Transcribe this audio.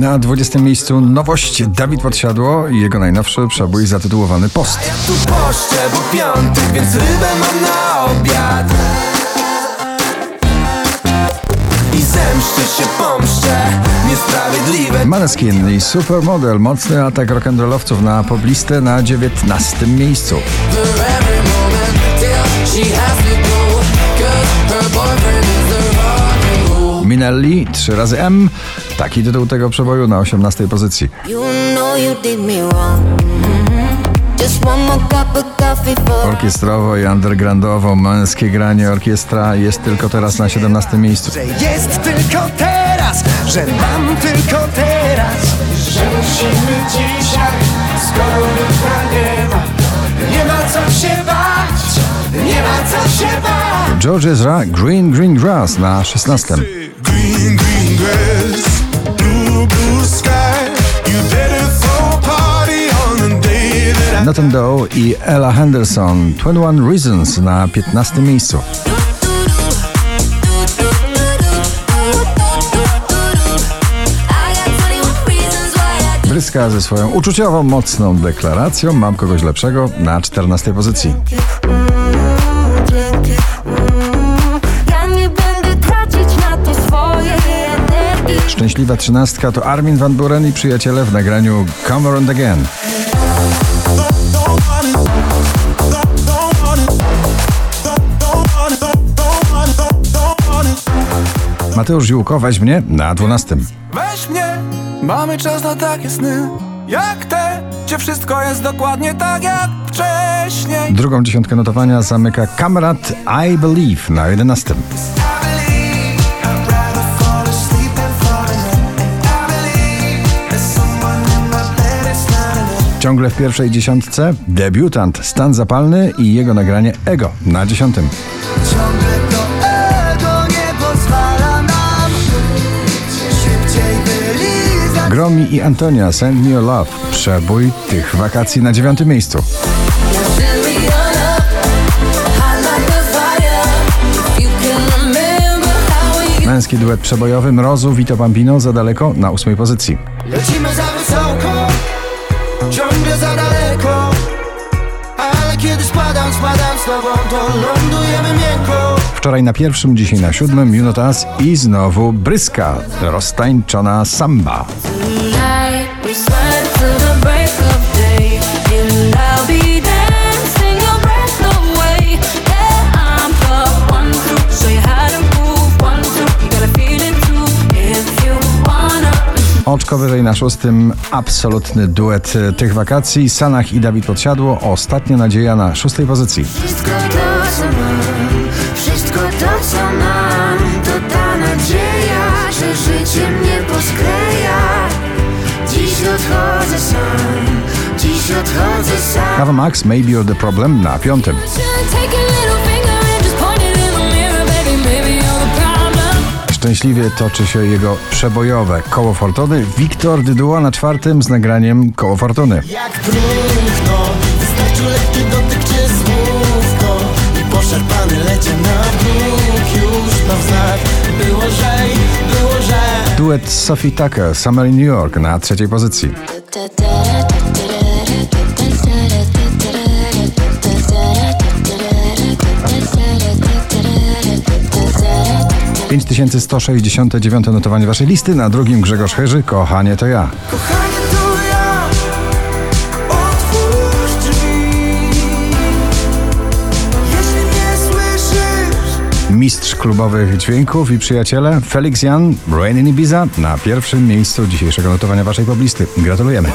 Na 20 miejscu nowość. Dawid Podsiadło i jego najnowszy przebój zatytułowany Post. Ja tu poszczę, bo piątek, więc rybę mam na obiad. I zemszczę się, pomszczę, niesprawiedliwe. Maneskin i Supermodel, mocny atak rock'n'rollowców na poblistę na 19 miejscu. Minelli, 3 razy M, taki tytuł tego przeboju na 18 pozycji. Mhm. For Orkiestrowo i undergroundowo męskie granie orkiestra jest tylko teraz na 17 miejscu. Że jest tylko teraz, że mam tylko teraz Że musimy dzisiaj, skoro jutra nie ma Nie ma co się bać, nie ma co się bać George Ezra, Green Green Grass na 16. Green, green grass, Nathan Doe i Ella Henderson, 21 Reasons na 15 miejscu. I got 21 reasons why I Bryska ze swoją uczuciową, mocną deklaracją Mam kogoś lepszego na 14 pozycji. Szczęśliwa trzynastka to Armin van Buren i przyjaciele w nagraniu Come Around Again. Mateusz Ziółko, weź mnie na 12. Weź mnie, mamy czas na takie sny Jak te, gdzie wszystko jest dokładnie tak jak wcześniej Drugą dziesiątkę notowania zamyka Kamrat I Believe na 11. Ciągle w pierwszej dziesiątce debiutant Stan Zapalny i jego nagranie Ego na dziesiątym. Ciągle to ego nie pozwala nam Szybciej wylizać Gromi i Antonia Send Me Your Love. Przebój tych wakacji na dziewiątym miejscu. Męski duet przebojowy Mrozu Vito Bambino za daleko na ósmej pozycji. Lecimy za wysoko Ciągle za daleko Ale kiedy spadam, spadam z tobą To lądujemy miękko. Wczoraj na pierwszym, dzisiaj na siódmym. Junotas i znowu Bryska, roztańczona samba. Oczko wyżej na szóstym, absolutny duet e, tych wakacji. Sanach i Dawid Podsiadło, ostatnia nadzieja na szóstej pozycji. Wszystko to co mam, wszystko to co mam To ta nadzieja, że życie mnie poskleja Dziś odchodzę sam, dziś odchodzę sam Ava Max, Maybe You're the Problem na piątym. Szczęśliwie toczy się jego przebojowe koło fortuny. Wiktor Dyduła na czwartym z nagraniem Koło Fortuny. Jak Wystarczył lekki dotyk czy słówko I poszarpany lecie na bruk Już na znak Było żej, było że Duet Sophie Tucker, Summer in New York na trzeciej pozycji. 5169 notowanie waszej listy, na drugim Grzegorz Chyży, Kochanie to ja. Kochanie to ja Otwórz drzwi Jeśli mnie słyszysz Mistrz klubowych dźwięków i przyjaciele Felix Jan, Rain in Ibiza na pierwszym miejscu dzisiejszego notowania waszej poblisty. Gratulujemy.